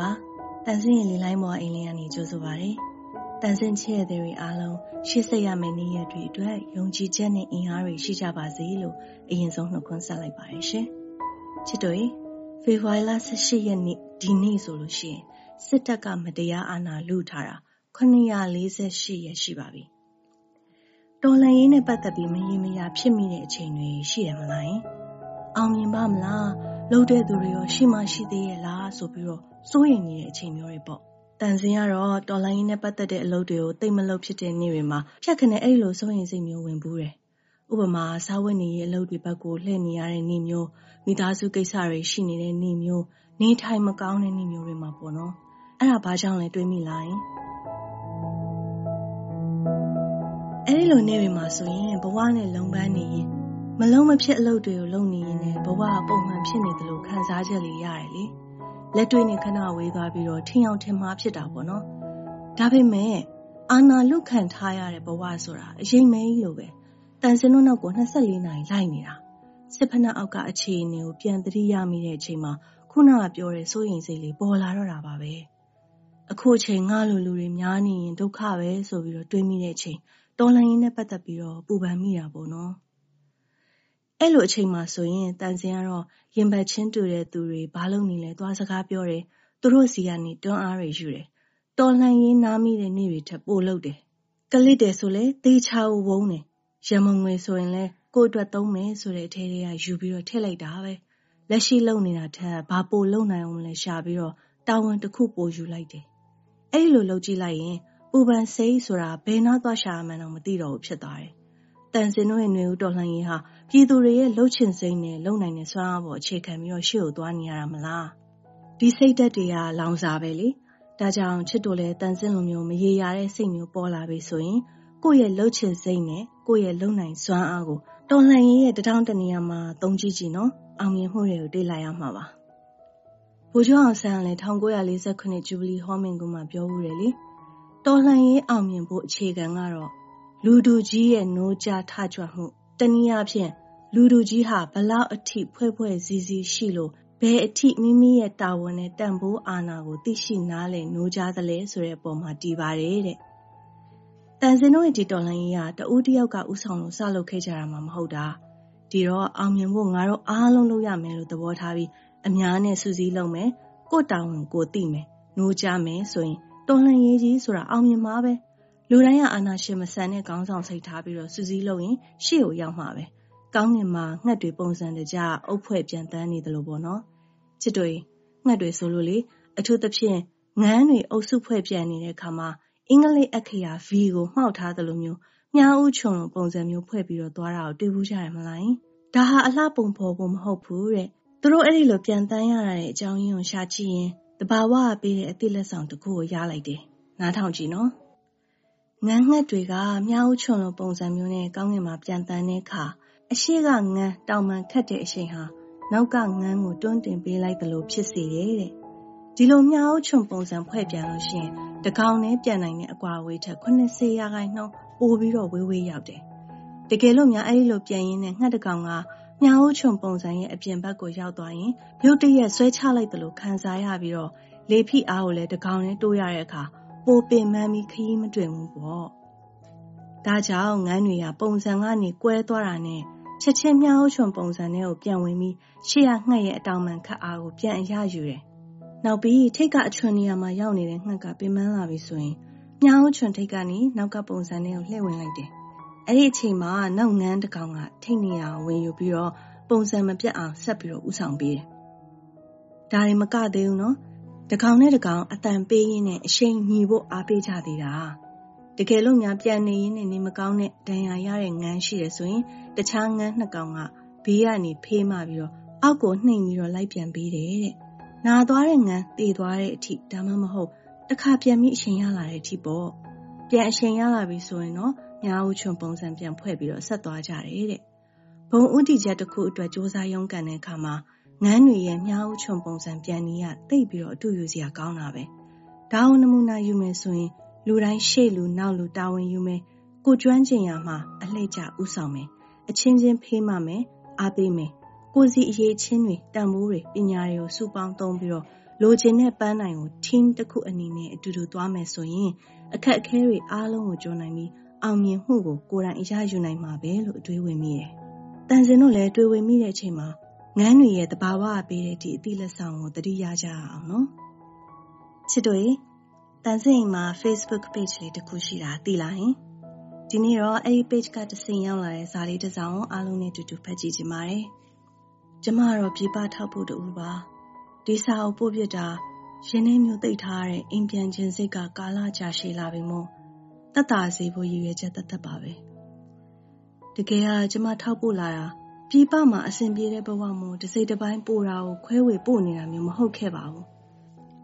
ပါတန်စင်းရဲ့လေလိုင်းပေါ်အိမ်လေးကနေကြိုဆိုပါရစေတန်စင်းချစ်ရတဲ့တွေအားလုံးရှေ့ဆက်ရမယ့်နေ့ရက်တွေအတွက်ယုံကြည်ချက်နဲ့အင်အားတွေရှိကြပါစေလို့အရင်ဆုံးနှုတ်ခွန်းဆက်လိုက်ပါတယ်ရှင်ချစ်တို့ဖေဖော်ဝါရီလ18ရက်နေ့ဒီနေ့ဆိုလို့ရှိရင်စစ်တပ်ကမတရားအာဏာလုထားတာ948ရက်ရှိပါပြီတော်လန်ရေးနဲ့ပတ်သက်ပြီးမရေမရာဖြစ်မိတဲ့အချိန်တွေရှိတယ်မလားအောင်မြင်ပါမလား လှုပ်တဲ့သူတွေရောရှိမှရှိသေးရဲ့လားဆိုပြီးတော့စိုးရိမ်နေတဲ့အချိန်မျိုးတွေပေါ့တန်စင်ကတော့တော်လိုင်းနဲ့ပတ်သက်တဲ့အလုပ်တွေကိုတိတ်မလုပ်ဖြစ်တဲ့နေ့တွေမှာဖြတ်ခနဲ့အဲ့လိုစိုးရိမ်စိတ်မျိုးဝင်ဘူးတယ်ဥပမာစားဝတ်နေရေးအလုပ်တွေဘက်ကိုလှည့်နေရတဲ့နေ့မျိုးမိသားစုကိစ္စတွေရှိနေတဲ့နေ့မျိုးနေထိုင်မကောင်းတဲ့နေ့မျိုးတွေမှာပေါ့နော်အဲ့ဒါဘာကြောင့်လဲတွေးမိလားအဲ့ဒီလိုနေ့တွေမှာဆိုရင်ဘဝနဲ့လုံပန်းနေရင် မလုံးမဖြစ်အလုပ်တွေကိုလုပ်နေရင်လည်းဘဝပုံမှန်ဖြစ်နေတယ်လို့ခံစားချက်လေးရတယ်လေလက်တွေ့နဲ့ခဏဝေးသွားပြီးတော့ထင်အောင်ထင်မှားဖြစ်တာပေါ့နော်ဒါပေမဲ့အာနာလုခံထားရတဲ့ဘဝဆိုတာအရင်မဲကြီးလိုပဲတန်စင်တို့နောက်ကို24နာရီလိုက်နေတာစစ်ဖက်နှက်အောက်ကအခြေအနေကိုပြန်သတိရမိတဲ့အချိန်မှာခုနကပြောတဲ့စိုးရိမ်စိတ်လေးပေါ်လာတော့တာပါပဲအခုအချိန်ငါလိုလူတွေများနေရင်ဒုက္ခပဲဆိုပြီးတော့တွေးမိတဲ့အချိန်တော်လှန်ရေးနဲ့ပတ်သက်ပြီးတော့ပူပန်မိတာပေါ့နော် အဲ့လိုအချိန်မှာဆိုရင်တန်စင်ကတော့ ရင်ဘတ်ချင်းတူတဲ့သူတွေ ဘာလို့နေလဲ သွားစကားပြောတယ် သူတို့စီကနေ တွန်းအားတွေယူတယ် တော်လှန်ရေးနားမိတဲ့နေ့တွေထက် ပိုလုပ်တယ် ကလစ်တယ်ဆိုလဲသေချာဝုန်းတယ်ရမုံငွေဆိုရင်လဲကိုယ့်အတွက်သုံးမယ်ဆိုတဲ့အထဲတွေကယူပြီးတော့ ထည့်လိုက်တာပဲ လက်ရှိလုံနေတာထက် ဘာပိုလုံနိုင်အောင်လဲရှာပြီးတော့ တာဝန်တစ်ခု ပိုယူလိုက်တယ် အဲ့လိုလုပ်ကြည့်လိုက်ရင် ပူပန်စိတ်ဆိုတာ ဘယ်နာသွားရှာမှန်းတော့မသိတော့ဘူး ဖြစ်သွားတယ်တန်စင်တို့ရဲ့ຫນွေဦးတော်လှန်ရေးဟာ ပြည်သူတွေရဲ့လှုပ်ချင်စိမ့်နဲ့လုံနိုင်တဲ့စွမ်းအားပေါ်အခြေခံပြီးတော့ရှေ့ကိုသွားနေရတာမလားဒီစိတ်ဓာတ်တွေကလောင်စာပဲလေဒါကြောင့်ချစ်တို့လည်းတန်စင်လိုမျိုးမရေရာတဲ့စိတ်မျိုးပေါ်လာပြီဆိုရင်ကိုယ့်ရဲ့လှုပ်ချင်စိမ့်နဲ့ကိုယ့်ရဲ့လုံနိုင်စွမ်းအားကိုတော်လှန်ရေးရဲ့တထောင်တနေရာမှာသုံးကြည့်ကြည့်နော်အောင်မြင်မှုတွေကိုတွေ့လာရမှာပါဘိုးကျောင်းအောင်ဆန်းလည်း1948ဂျူဘလီဟောမင်ကူမှာပြောဦးတယ်လေတော်လှန်ရေးအောင်မြင်ဖို့အခြေခံကတော့လူတူကြီးရဲ့နိုးကြားထကြွမှုတနည်းအားဖြင့် လူတူကြီးဟာဘလောက်အထိဖွဲ့ဖွဲ့စည်းစည်းရှိလို့ဘယ်အထိမိမိရဲ့တာဝန်နဲ့တန်ဖိုးအာဏာကိုသိရှိနားလည်နိုးကြားသလဲဆိုတဲ့အပေါ်မှာတည်ပါတယ်တဲ့တန်စင်တို့ရဲ့ဒီတော်လှန်ရေးကတဦးတယောက်ကဥဆောင်လို့စလုပ်ခဲ့ကြတာမှမဟုတ်တာဒီတော့အောင်မြင်ဖို့ငါတို့အားလုံးလုပ်ရမယ်လို့သဘောထားပြီးအများနဲ့စူးစီးလုပ်မယ်ကိုတောင်းဝင်ကိုသိမယ်နိုးကြမယ်ဆိုရင်တော်လှန်ရေးကြီးဆိုတာအောင်မြင်မှာပဲလူတိုင်းကအာနာရှင်မဆန်တဲ့ခေါင်းဆောင်စိတ်ထားပြီးတော့စူးစီးလုပ်ရင်ရှေ့ကိုရောက်မှာပဲ ကောင်းငင်မှာငှက်တွေပုံစံတကြအုပ်ဖွဲ့ပြန်တန်းနေတယ်လို့ပေါ့နော်ချစ်တွေငှက်တွေဆိုလို့လေအထူးသဖြင့်ငန်းတွေအုပ်စုဖွဲ့ပြန်နေတဲ့အခါမှာအင်္ဂလိပ်အခရာ V ကိုမှောက်ထားသလိုမျိုးမြားဦးချုံလိုပုံစံမျိုးဖွဲ့ပြီးတော့သွားတာကိုတွေ့ဘူးကြရမလားဒါဟာအလှပုံဖော်ဖို့မဟုတ်ဘူးတဲ့သူတို့အဲ့ဒီလိုပြန်တန်းရတဲ့အကြောင်းရင်းကိုရှာကြည့်ရင်တဘာဝပေးတဲ့အတိလက်ဆောင်တစ်ခုကိုရလိုက်တယ်နားထောင်ကြည့်နော်ငန်းငှက်တွေကမြားဦးချုံလိုပုံစံမျိုးနဲ့ကောင်းကင်မှာပြန်တန်းတဲ့အခါ အရှိကငန်းတောင်မှန်ခတ်တဲ့အချိန်ဟာနောက်ကငန်းကိုတွန်းတင်ပေးလိုက်သလိုဖြစ်စေတယ်တဲ့ဒီလိုမြားဦးချုံပုံစံဖွဲ့ပြန်လို့ရှိရင်တကောင်နဲ့ပြန်နိုင်တဲ့အကွာအဝေးထက်80ရာခိုင်နှုန်းပိုပြီးတော့ဝေးဝေးရောက်တယ်တကယ်လို့များအဲ့ဒီလိုပြန်ရင်းနဲ့ငှက်တကောင်ကမြားဦးချုံပုံစံရဲ့အပြင်ဘက်ကိုရောက်သွားရင်ရုတ်တရက်ဆွဲချလိုက်သလိုခံစားရပြီးတော့လေဖိအားကိုလည်းတကောင်နဲ့တိုးရတဲ့အခါပိုပင်မန်းပြီးခရီးမတွင်ဘူးပေါ့ဒါကြောင့်ငန်းတွေကပုံစံကနေကွဲသွားတာနဲ့ ချက်ချင်းမြအောင်ချွန်ပုံစံနဲ့ကိုပြန်ဝင်ပြီးရှေ့ရငှက်ရဲ့အတောင်ပံခတ်အားကိုပြန်အရယူတယ်။နောက်ပြီးထိတ်ကအချွန်နေရာမှာရောက်နေတဲ့ငှက်ကပင်ပန်းလာပြီဆိုရင်မြအောင်ချွန်ထိတ်ကနေနောက်ကပုံစံနဲ့ကိုလှည့်ဝင်လိုက်တယ်။အဲ့ဒီအချိန်မှာနောက်ငန်းတစ်ကောင်ကထိတ်နေရအောင်ဝင်ယူပြီးတော့ပုံစံမပြတ်အောင်ဆက်ပြီးတော့ဥဆောင်ပေးတယ်။ဒါတွေမကသေးဘူးနော်။တကောင်နဲ့တကောင်အတန်ပေးရင်းနဲ့အရှိန်ညီဖို့အားပေးကြသေးတာ။တကယ်လို့များပြန်နေရင်းနဲ့နေမကောင်းတဲ့ဒဏ်ရာရတဲ့ငန်းရှိတယ်ဆိုရင်တခြားငန်းနှစ်ကောင်ကဘေးကနေဖေးမှပြီးတော့အောက်ကိုနှိမ်ပြီးတော့လိုက်ပြန်ပေးတယ်တဲ့။နာသွားတဲ့ငန်းတည်သွားတဲ့အထိဒါမှမဟုတ်တစ်ခါပြန်ပြီးအချိန်ရလာတဲ့အထိပေါ့။ပြန်အချိန်ရလာပြီဆိုရင်တော့ညာဦးချွန်ပုံစံပြန်ဖွဲ့ပြီးတော့ဆက်သွားကြတယ်တဲ့။ဘုံဥတီချက်တစ်ခုအတွက်စူးစမ်းရုန်းကန်တဲ့အခါမှာငန်းတွေရဲ့မြားဦးချွန်ပုံစံပြန်နေရတိတ်ပြီးတော့အတူယူစရာကောင်းတာပဲ။ဒါအောင်နမူနာယူမယ်ဆိုရင်လူတိုင်းရှေ့လူနောက်လူတာဝန်ယူမယ်ကိုကျွမ်းကျင်ရမှာအလှည့်ကျဥဆောင်မယ် အချင်းချင်းဖေးမှမယ်အားပေးမယ်ကိုစီအရေးချင်းတွေတန်ဖိုးတွေပညာတွေကိုစုပေါင်းသုံးပြီးတော့လိုချင်တဲ့ပန်းနိုင်ကို team တစ်ခုအနေနဲ့အတူတူသွားမယ်ဆိုရင်အခက်အခဲတွေအားလုံးကိုကျော်နိုင်ပြီးအောင်မြင်မှုကိုကိုယ်တိုင်အရယူနိုင်မှာပဲလို့အတွေးဝင်မိတယ်။တန်စင်တို့လည်းတွေးဝင်မိတဲ့အချိန်မှာငန်းတွေရဲ့တဘာဝပေးတဲ့ဒီအသည့်လက်ဆောင်ကိုသတိရကြအောင်နော်။ချစ်တို့တန်စင်မှာ Facebook page လေးတစ်ခုရှိတာသိလားဟင်။ ဒီနေ့တော့အဲ့ဒီ page ကတဆင်ရောက်လာတဲ့ဇာလေးတစ်စောင်အားလုံးနဲ့တူတူဖတ်ကြည့်ကြပါမယ်။ကျမတော့ပြေးပထောက်ဖို့တူပါ။ဒီစာအုပ်ပို့ပြတာရင်းနှီးမျိုးသိထားတဲ့အိမ်ပြန်ခြင်းစိတ်ကကာလကြာရှည်လာပြီမို့တက်တာစေဖို့ရည်ရွယ်ချက်တသက်ပါပဲတကယ်ကကျမထောက်ပို့လာတာပြည်ပမှာအဆင်ပြေတဲ့ဘဝမို့တစိမ့်တစ်ပိုင်းပို့တာကိုခွဲဝေပို့နေတာမျိုးမဟုတ်ခဲ့ပါဘူး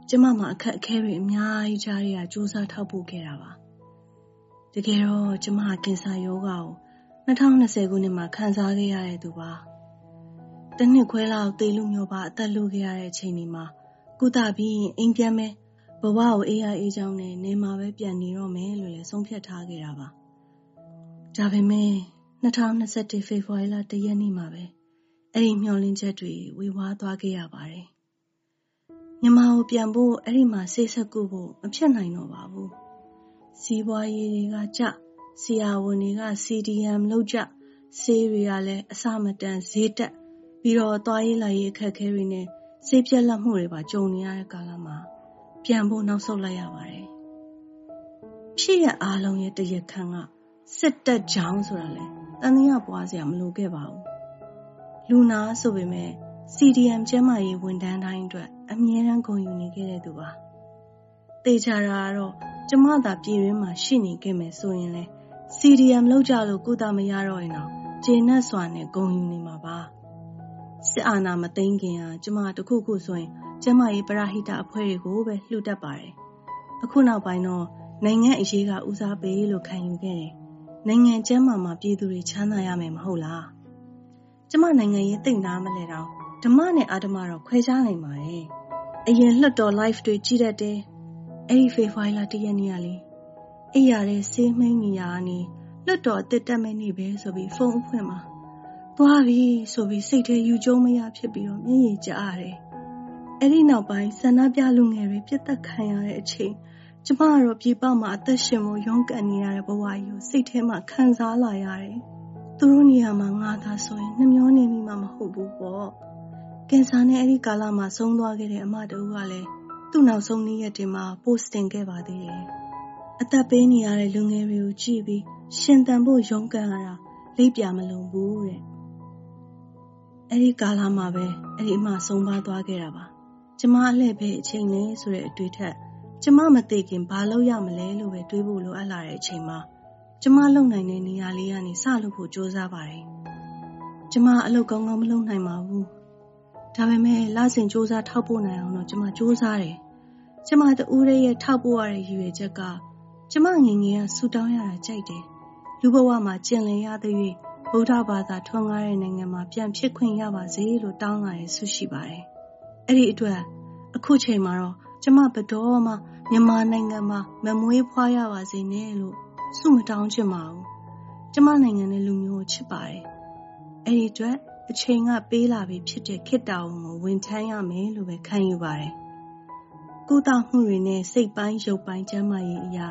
ကျမမှာအခက်အခဲတွေအများကြီးကြားရစူးစမ်းထောက်ပို့ခဲ့တာပါ တကယ်တော့ကျမကင်ဆာယောဂါကို2020ခုနှစ်မှာခံစားခဲ့ရတဲ့သူပါတနှစ်ခွဲလောက်သေလူမျိုးပါအသက်လူခဲ့ရတဲ့အချိန်ဒီမှာကုသပြီးအိမ်ပြန်မယ်ဘဝကိုအေးရအေးချောင်းနဲ့နေမှာပဲပြန်နေတော့မယ်လို့လည်းဆုံးဖြတ်ထားခဲ့တာပါဒါပေမဲ့2021ဖေဖော်ဝါရီလ1ရက်နေ့မှာပဲအဲ့ဒီမျှော်လင့်ချက်တွေဝေဝါးသွားခဲ့ရပါတယ်မြန်မာကိုပြန်ဖို့အဲ့ဒီမှာဆေးဆက်ကုဖို့မဖြစ်နိုင်တော့ပါဘူး စီးပွားရေးတွေကကြဆရာဝန်တွေက CDM လောက်ကြဆေးတွေကလည်းအစမတန်ဈေးတက်ပြီးတော့သွားရေးလာရေးအခက်အခဲတွေနဲ့ဆေးပြက်လက်မှုတွေပါကြုံနေရတဲ့ကာလမှာပြန်ဖို့နောက်ဆုတ်လိုက်ရပါတယ်။ဖြစ်ရအားလုံးရဲ့တရခန့်ကစစ်တက်ကြောင်းဆိုတာလေတန်တရားပွားစရာမလိုခဲ့ပါဘူး။လူနာဆိုပေမဲ့ CDM ကျန်းမာရေးဝန်ထမ်းတိုင်းအတွက်အမြဲတမ်းဂုဏ်ယူနေခဲ့တဲ့သူပါ။တေချာတာကတော့ ကျမသာပြည်ရင်းမှာရှိနေခဲ့မယ်ဆိုရင်လေ CDM လောက်ကြလို့ကုသမရတော့ရင်တော့ဂျေနတ်စွာနဲ့ဂုံယူနေမှာပါစစ်အာဏာမသိမ်းခင်ဟာကျမတခုခုဆိုရင် ကျမရေးပရဟိတအဖွဲ့တွေကိုပဲလှူတတ်ပါတယ်အခုနောက်ပိုင်းတော့နိုင်ငံအရေးကဦးစားပေးလို့ခံယူခဲ့တယ်နိုင်ငံကျမ်းမာမှာပြည်သူတွေချမ်းသာရမယ်မဟုတ်လားကျမနိုင်ငံရေးသိမ့်နာမလဲတော့ဓမ္မနဲ့အာဓမ္မတော့ခွဲခြားနိုင်ပါတယ်အရင်လွတ်တော် live တွေကြည့်တတ်တယ် အဲ့ဒီဖေဖော်ဝါရီလတရက်နေ့ကလေအိရတဲ့ဆေးမိန်နေရကနေလွတ်တော်အစ်တက်မဲ့နေပဲဆိုပြီးဖုန်းအဖွင့်မှာသွားပြီဆိုပြီးစိတ်ထဲယူကျုံမရဖြစ်ပြီးတော့မျက်ရည်ကျရတယ်အဲ့ဒီနောက်ပိုင်းဆန္ဒပြလူငယ်တွေပြစ်တက်ခံရတဲ့အချိန်ကျမကတော့ပြေပမှာအသက်ရှင်ဖို့ရုန်းကန်နေရတဲ့ဘဝကြီးကိုစိတ်ထဲမှာခံစားလာရတယ်သူတို့နေရာမှာငါသာဆိုရင်နှမျောနေမိမှာမဟုတ်ဘူးပေါ့ကင်ဆာနဲ့အဲ့ဒီကာလမှာဆုံးသွားခဲ့တဲ့အမတူကလည်း သူ့နောက်ဆုံးနေ့ရက်တွေမှာ post တင်ခဲ့ပါသေးတယ်အသက်ပေးနေရတဲ့လူငယ်တွေကိုကြည့်ပြီးရှင်သန်ဖို့ရုန်းကန်ရတာလိပ်ပြမလုံဘူးတဲ့အဲ့ဒီကာလမှာပဲအဲ့ဒီအမဆုံးပါသွားခဲ့တာပါကျမအလှည့်ပဲအချိန်နဲ့ဆိုတဲ့အတွေ့ထက်ကျမမသိခင်ဘာလုပ်ရမလဲလို့ပဲတွေးဖို့လိုအပ်လာတဲ့အချိန်မှာကျမလုံနိုင်တဲ့နေရာလေးကနေစလုပ်ဖို့ကြိုးစားပါတယ်ကျမအလုပ်ကောင်းကောင်းမလုပ်နိုင်ပါဘူးဒါပေမဲ့လစဉ်စူးစမ်းထောက်ပို့နိုင်အောင်တော့ကျမစူးစမ်းတယ် ကျမတူးရဲ့ထောက်ပို့ရတဲ့ရည်ရွယ်ချက်ကကျမငငယ်ကဆူတောင်းရတာကြိုက်တယ်လူဘဝမှာကျင်လည်ရတဲ့၍ဗုဒ္ဓဘာသာထွန်းကားတဲ့နိုင်ငံမှာပြန်ဖြစ်ခွင့်ရပါစေလို့တောင်းလာရဆုရှိပါတယ်။အဲ့ဒီအတွက်အခုချိန်မှာတော့ကျမဘတော်မှမြန်မာနိုင်ငံမှာမမွေးဖွားရပါစေနဲ့လို့ဆုမတောင်းချင်ပါဘူး။ကျမနိုင်ငံနဲ့လူမျိုးကိုချစ်ပါတယ်။အဲ့ဒီအတွက်အချိန်ကပေးလာပြီဖြစ်တဲ့ခေတ္တဝန်ကိုဝန်ထမ်းရမယ်လို့ပဲခံယူပါတယ်။ ကုသမှုတွေနဲ့စိတ်ပိုင်းရုပ်ပိုင်းကျန်းမာရေးအရာ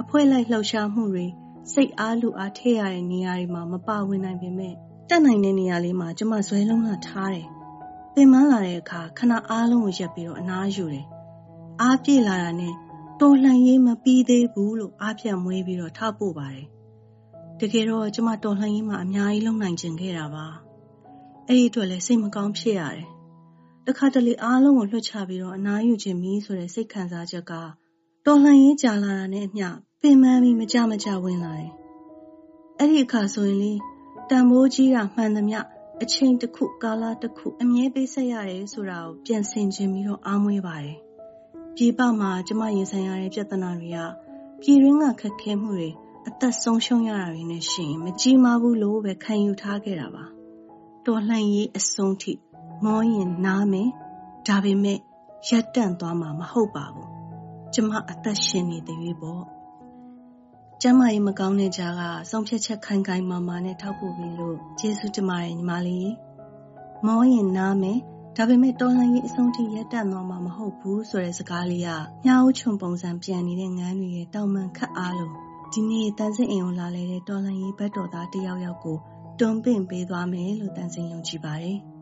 အဖွဲလိုက်လှုပ်ရှားမှုတွေစိတ်အားလူအားထည့်ရတဲ့နေရာတွေမှာမပါဝင်နိုင်ပေမဲ့တက်နိုင်တဲ့နေရာလေးမှာကျမဇွဲလုံးလာထားတယ်။ပင်မလာတဲ့အခါခဏအားလုံးကိုရက်ပြီးတော့အနားယူတယ်။အားပြေလာတာနဲ့တော်လှန်ရေးမပြီးသေးဘူးလို့အားပြတ်မွေးပြီးတော့ထောက်ပို့ပါတယ်။တကယ်တော့ကျမတော်လှန်ရေးမှာအများကြီးလုံနိုင်ကျင်ခဲ့တာပါ။အဲ့ဒီအတွက်လည်းစိတ်မကောင်းဖြစ်ရတယ်။ တခါတလေအားလုံးကိုလွှတ်ချပြီးတော့အနားယူခြင်းမီးဆိုတဲ့စိတ်ခံစားချက်ကတော်လှန်ရေးကြာလာတာနဲ့အမျှပင်ပန်းပြီးမကြမကြဝင်လာတယ်။အဲ့ဒီအခါဆိုရင်လေတန်ဖိုးကြီးတာမှန်သမျှအချိန်တစ်ခုကာလတစ်ခုအမြဲပေးဆက်ရတယ်ဆိုတာကိုပြန်ဆင်ခြင်ပြီးတော့အားမွေးပါတယ်။ပြေပမှာကျမရင်ဆိုင်ရတဲ့ပြဿနာတွေကပြည်ရင်းကခက်ခဲမှုတွေအသက်ဆုံးရှုံးရတာတွေနဲ့ရှင်မကြီးမားဘူးလို့ပဲခံယူထားခဲ့တာပါ။တော်လှန်ရေးအဆုံးထိ မောရင်နားမယ်။ဒါပေမဲ့ရက်တန့်သွားမှာမဟုတ်ပါဘူး။ကျမအသက်ရှင်နေတဲ့ရွေးပေါ့။ကျမ်းမာရေးမကောင်းတဲ့ကြားကဆုံးဖြတ်ချက်ခိုင်ခိုင်မာမာနဲ့ထောက်ပို့ပြီးလို့ကျေးဇူးတင်ပါတယ်ညီမလေးမောရင်နားမယ်ဒါပေမဲ့တော်လှန်ရေးအဆုံးထိရပ်တန့်သွားမှာမဟုတ်ဘူးဆိုတဲ့စကားလေးကညှောက်ချုံပုံစံပြန်နေတဲ့ငန်းတွေရဲ့တောင်မှန်ခတ်အားလို့ဒီနေ့တန်စင်အိမ်ကိုလာလေတဲ့တော်လှန်ရေးဘက်တော်သားတယောက်ယောက်ကိုတွန်းပင့်ပေးသွားမယ်လို့တန်စင်ယုံကြည်ပါတယ်။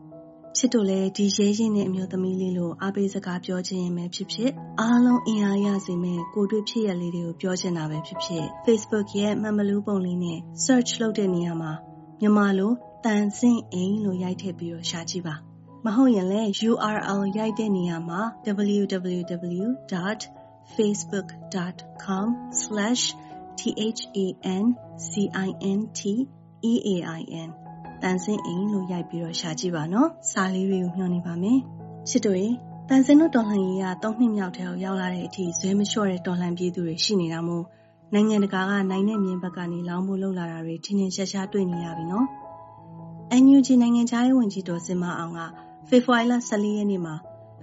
ချစ်တို့လည်းဒီရဲရင်တဲ့အမျိုးသမီးလေးလို့အားပေးစကားပြောခြင်းရင်ပဲဖြစ်ဖြစ်အားလုံးအင်အားရစေမဲ့ကိုတွေ့ဖြစ်ရလေးတွေကိုပြောချင်တာပဲဖြစ်ဖြစ် Facebook ရဲ့မှန်မလူးပုံလေးနဲ့ search လုပ်တဲ့နေရာမှာမြန်မာလိုတန်စင်အိမ်လို့ရိုက်ထည့်ပြီးတော့ရှာကြည့်ပါမဟုတ်ရင်လည်း URL ရိုက်တဲ့နေရာမှာ www.facebook.com/thancintEAIN တန်စင်အိမ်လို့ရိုက်ပြီးတော့ရှာကြည့်ပါနော်စာလေးတွေကိုညွှန်နေပါမယ်ချစ်တို့ရေတန်စင်တို့တော်လှန်ရေးက၃နှစ်မြောက်ထဲကိုရောက်လာတဲ့အထိဇွဲမလျှော့တဲ့တော်လှန်ပြည်သူတွေရှိနေတာမို့နိုင်ငံတကာကနိုင်တဲ့မြင်းဘက်ကနေလောင်းဖို့လှုပ်လာတာတွေထင်ထင်ရှားရှားတွေ့နေရပြီနော် NUG နိုင်ငံခြားရေးဝန်ကြီးတော်စင်မအောင်ကဖေဖော်ဝါရီလ14ရက်နေ့မှာ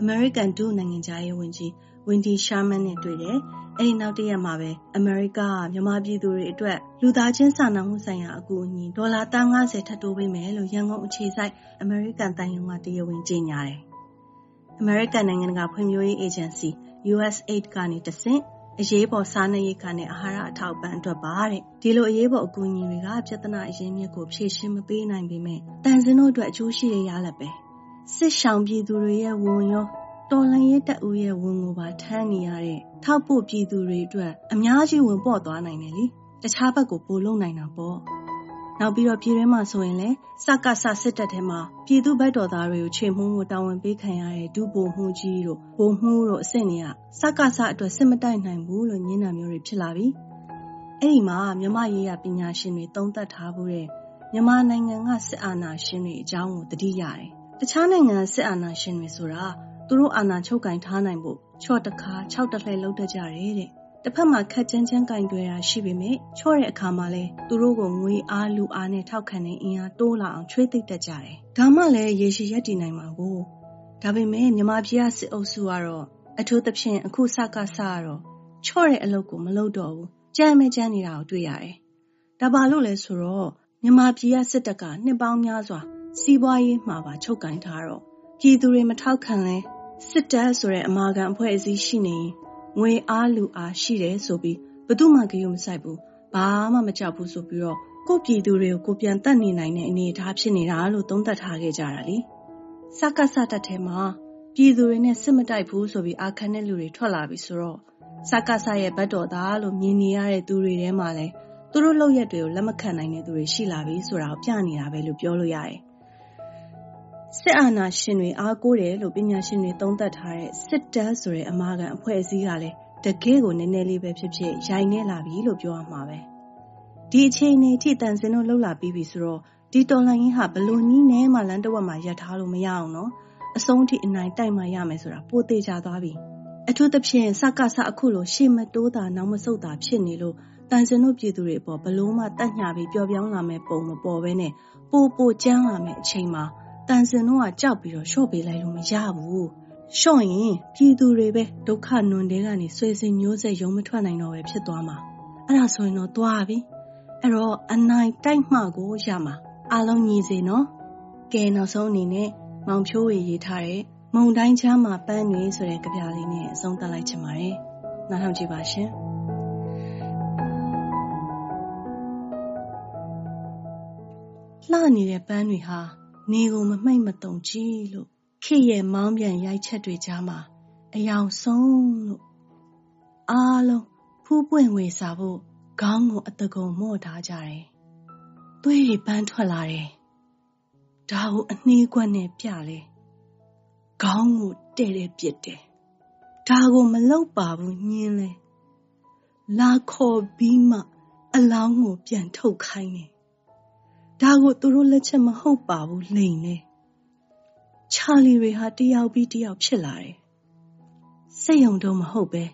American ဒုနိုင်ငံခြားရေးဝန်ကြီး Wendy Sherman နဲ့တွေ့တယ်။ အဲဒီနောက်တရက်မှာပဲ America ကမြန်မာပြည်သူတွေအတွက်လူသားချင်းစာနာမှုဆိုင်ရာအကူအညီဒေါ်လာ350ထပ်တိုးပေးမယ်လို့ရန်ကုန်အခြေစိုက် American တန်ယုံကတရားဝင်ကြေညာတယ်။ American နိုင်ငံတကာဖွံ့ဖြိုးရေး Agency USAID ကနေတဆင့်အရေးပေါ်စားနပ်ရိက္ခာနဲ့အာဟာရအထောက်ပံ့အတွက်ပါတဲ့ဒီလိုအရေးပေါ်အကူအညီတွေကပြဿနာအရင်းမြစ်ကိုဖြေရှင်းမပေးနိုင်ပေမဲ့တန်စင်တို့အတွက်အကျိုးရှိတဲ့ရလဒ်ပဲစစ်ဆောင်ပြည်သူတွေရဲ့ဝန်ရော တော်လှန်ရေးတပ်ဦးရဲ့ဝန်ကိုပါထမ်းနေရတဲ့ထောက်ပို့ပြည်သူတွေအတွက်အများကြီးဝင်ပေါ့သွားနိုင်တယ်လေတခြားဘက်ကိုပို့လုံနိုင်တာပေါ့နောက်ပြီးတော့ပြည်ထဲမှာဆိုရင်လည်းစကစစစ်တပ်ထဲမှာပြည်သူဘက်တော်သားတွေကိုခြေမှုန်းမှုတာဝန်ပေးခံရတဲ့ဒုဗိုလ်မှုကြီးတို့ဗိုလ်မှုတို့အဆင့်တွေကစကစအတွက်စစ်မတိုက်နိုင်ဘူးလို့ညင်းတာမျိုးတွေဖြစ်လာပြီအဲ့ဒီမှာမြမရေးရပညာရှင်တွေသုံးသပ်ထားမှုတဲ့မြန်မာနိုင်ငံကစစ်အာဏာရှင်တွေအကြောင်းကိုတတိရတယ်တခြားနိုင်ငံစစ်အာဏာရှင်တွေဆိုတာ သူတို့အာဏာချုပ်ကင်ထားနိုင်ဖို့ချော့တခါ၆တလှည့်လောက်တကြတယ်တဲ့တစ်ဖက်မှာခက်ချမ်းချမ်းကင်တွယ်တာရှိပေမဲ့ချော့တဲ့အခါမှာလဲသူတို့ကိုငွေအားလူအားနဲ့ထောက်ခံတဲ့အင်အားတိုးလာအောင်ချွေးသိပ်တတ်ကြတယ်။ဒါမှလည်းရေရှည်ရက်တည်နိုင်မှာကိုဒါပေမဲ့မြမပြည်ကစစ်အုပ်စုကတော့အထူးသဖြင့်အခုစကစကတော့ချော့တဲ့အလုပ်ကိုမလုပ်တော့ဘူး။ကြမ်းမဲကြမ်းနေတာကိုတွေ့ရတယ်။ဒါပါလို့လဲဆိုတော့မြမပြည်ကစစ်တပ်ကနှစ်ပေါင်းများစွာစီးပွားရေးမှာပါချုပ်ကင်ထားတော့ ပြည်သူတွေမထောက်ခံလဲစစ်တပ်ဆိုတဲ့အမာခံအဖွဲ့အစည်းရှိနေရင်ငွေအားလူအားရှိတယ်ဆိုပြီးဘသူမှကြုံမဆိုင်ဘူးဘာမှမကြောက်ဘူးဆိုပြီးတော့ကိုပြည်သူတွေကိုကိုပြန်တတ်နေနိုင်တဲ့အနေအထားဖြစ်နေတာလို့သုံးသပ်ထားခဲ့ကြတာလေစကစတက်ထဲမှာပြည်သူတွေနဲ့စစ်မတိုက်ဘူးဆိုပြီးအာခံတဲ့လူတွေထွက်လာပြီဆိုတော့စကစရဲ့ဘတ်တော်သားလို့မြင်နေရတဲ့သူတွေထဲမှာလည်းသူတို့လောက်ရက်တွေကိုလက်မခံနိုင်တဲ့သူတွေရှိလာပြီဆိုတာကိုပြနေတာပဲလို့ပြောလို့ရတယ် စစ်အာဏာရှင်တွေအားကိုးတယ်လို့ပညာရှင်တွေသုံးသပ်ထားတဲ့စစ်တပ်ဆိုတဲ့အမာခံအဖွဲ့အစည်းကလည်းတကယ်ကိုနည်းနည်းလေးပဲဖြစ်ဖြစ်ရိုင်နေလာပြီလို့ပြောရမှာပဲဒီအချိန်နဲ့ထိတန်စင်တို့လှုပ်လာပြီးပြီဆိုတော့ဒီတော်လှန်ရေးဟာဘလို့နီးနဲမှလမ်းတစ်ဝက်မှာရပ်ထားလို့မရအောင်နော်အဆုံးထိအနိုင်တိုက်မှရမယ်ဆိုတာပိုသေးကြသွားပြီအထူးသဖြင့်စကစအခုလိုရှေ့မတိုးတာနောက်မဆုတ်တာဖြစ်နေလို့တန်စင်တို့ပြည်သူတွေအပေါ်ဘလို့မှတတ်ညာပြီးပျော်ပြောင်းလာမဲ့ပုံမပေါ်ဘဲနဲ့ပိုပိုကြမ်းလာမဲ့အချိန်မှာ တန်စင်တို့ကကြောက်ပြီးတော့ရှော့ပေးလိုက်လို့မရဘူးရှော့ရင်ပြည်သူတွေပဲဒုက္ခနွန်တဲကနေဆွေစင်မျိုးဆက်ရုံမထွက်နိုင်တော့ပဲဖြစ်သွားမှာအဲ့ဒါဆိုရင်တော့သွားပြီအဲ့တော့အနိုင်တိုက်မှကိုရမှာအားလုံးညီစေနော်ကဲနောက်ဆုံးအနေနဲ့မောင်ဖြိုးဝေရေးထားတဲ့မုံတိုင်းချမ်းမှာပန်းနေဆိုတဲ့ကြပြလေးနဲ့အဆုံးသတ်လိုက်ချင်ပါတယ်နားထောင်ကြည့်ပါရှင်လှနေတဲ့ပန်းတွေဟာ နေကိုမမိတ်မတုံကြည့်လို့ခေရဲ့မောင်းပြန်ရိုက်ချက်တွေကြားမှာအယောင်ဆုံးလို့အားလုံးဖူးပွင့်ဝေစာဖို့ခေါင်းကိုအတကုံမော့ထားကြတယ်။သွေးတွေပန်းထွက်လာတယ်။ဒါကိုအနှေးကွက်နဲ့ပြလေ။ခေါင်းကိုတဲ့တဲ့ပြစ်တယ်။ဒါကိုမလောက်ပါဘူးညင်းလဲ။လာခေါ်ပြီးမှ အလောင်းကိုပြန်ထုတ်ခိုင်းတယ် ဒါကိုသူတို့လက်ချက်မဟုတ်ပါဘူးလိန်နေချာလီတွေဟာတယောက်ပြီးတယောက်ဖြစ်လာတယ်စိတ်ယုံတော့မဟုတ်ပဲ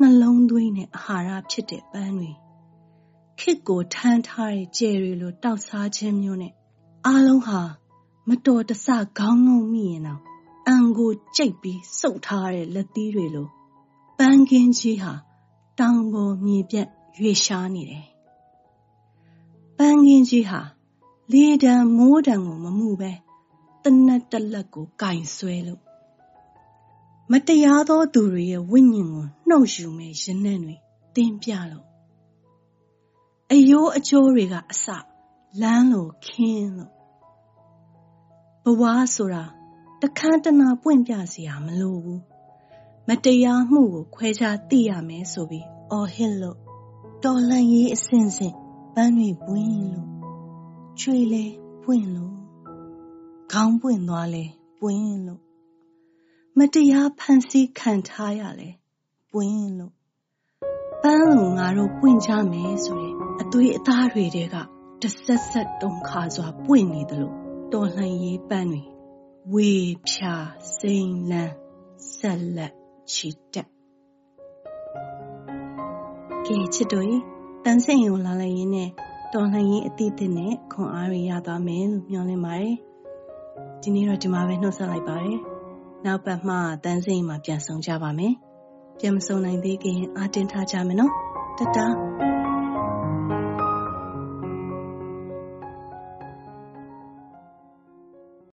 နှလုံးသွင်းနဲ့အာဟာရဖြစ်တဲ့ပန်းတွေခစ်ကိုထမ်းထားတဲ့ကြယ်တွေလိုတောက်စားခြင်းမျိုးနဲ့အားလုံးဟာမတော်တဆခေါင်းငုံမိရင်တော့အန်ကိုကြိတ်ပြီးစုပ်ထားတဲ့လက်သီးတွေလိုပန်းကင်းကြီးဟာတောင်ပေါ်မြေပြန့်ရွေရှားနေတယ်ပန်းကင်းကြီးဟာ လေတံမိုးတံကိုမမှုပဲတနတ်တစ်လက်ကိုကင်ဆွဲလို့မတရားသောသူတွေရဲ့ဝိညာဉ်ကိုနှုတ်ယူမဲ့ရနံ့တွေတင်းပြလို့အယိုးအကျိုးတွေကအစလမ်းလိုခင်းလို့ဘဝဆိုတာတခန်းတနာပွင့်ပြစရာမလိုဘူးမတရားမှုကိုခွဲခြားသိရမယ်ဆိုပြီးအော်ဟစ်လို့တော်လှန်ရေးအစဉ်စဉ်ပန်းတွေပွင့်လို့ ချွေလဲပွင့်လို့ခေါင်းပွင့်သွားလဲပွင့်လို့မတရားဖန်ဆီးခံထားရလဲပွင့်လို့ပန်းလိုငါတို့ပွင့်ကြမယ်ဆိုရင်အသွေးအသားတွေတဲကတဆက်ဆက်တုံခါစွာပွင့်နေတယ်လို့တော်လှန်ရေးပန်းတွေဝေဖြာစိန်လန်းဆက်လက်ချီတက်ကဲချစ်တို့ရေတန်းစိန်ကိုလာလိုက်ရင်းနဲ့ တော်လှန်ရေးအသည့်အသည့်နဲ့ခွန်အားတွေရသွားမယ်လို့မျှော်လင့်ပါတယ်ဒီနေ့တော့ဒီမှာပဲနှုတ်ဆက်လိုက်ပါတယ်နောက်ပတ်မှတန်းစိန်မှာပြန်ဆောင်ကြပါမယ်ပြန်မဆုံနိုင်သေးခင်အားတင်းထားကြမယ်နော်တတား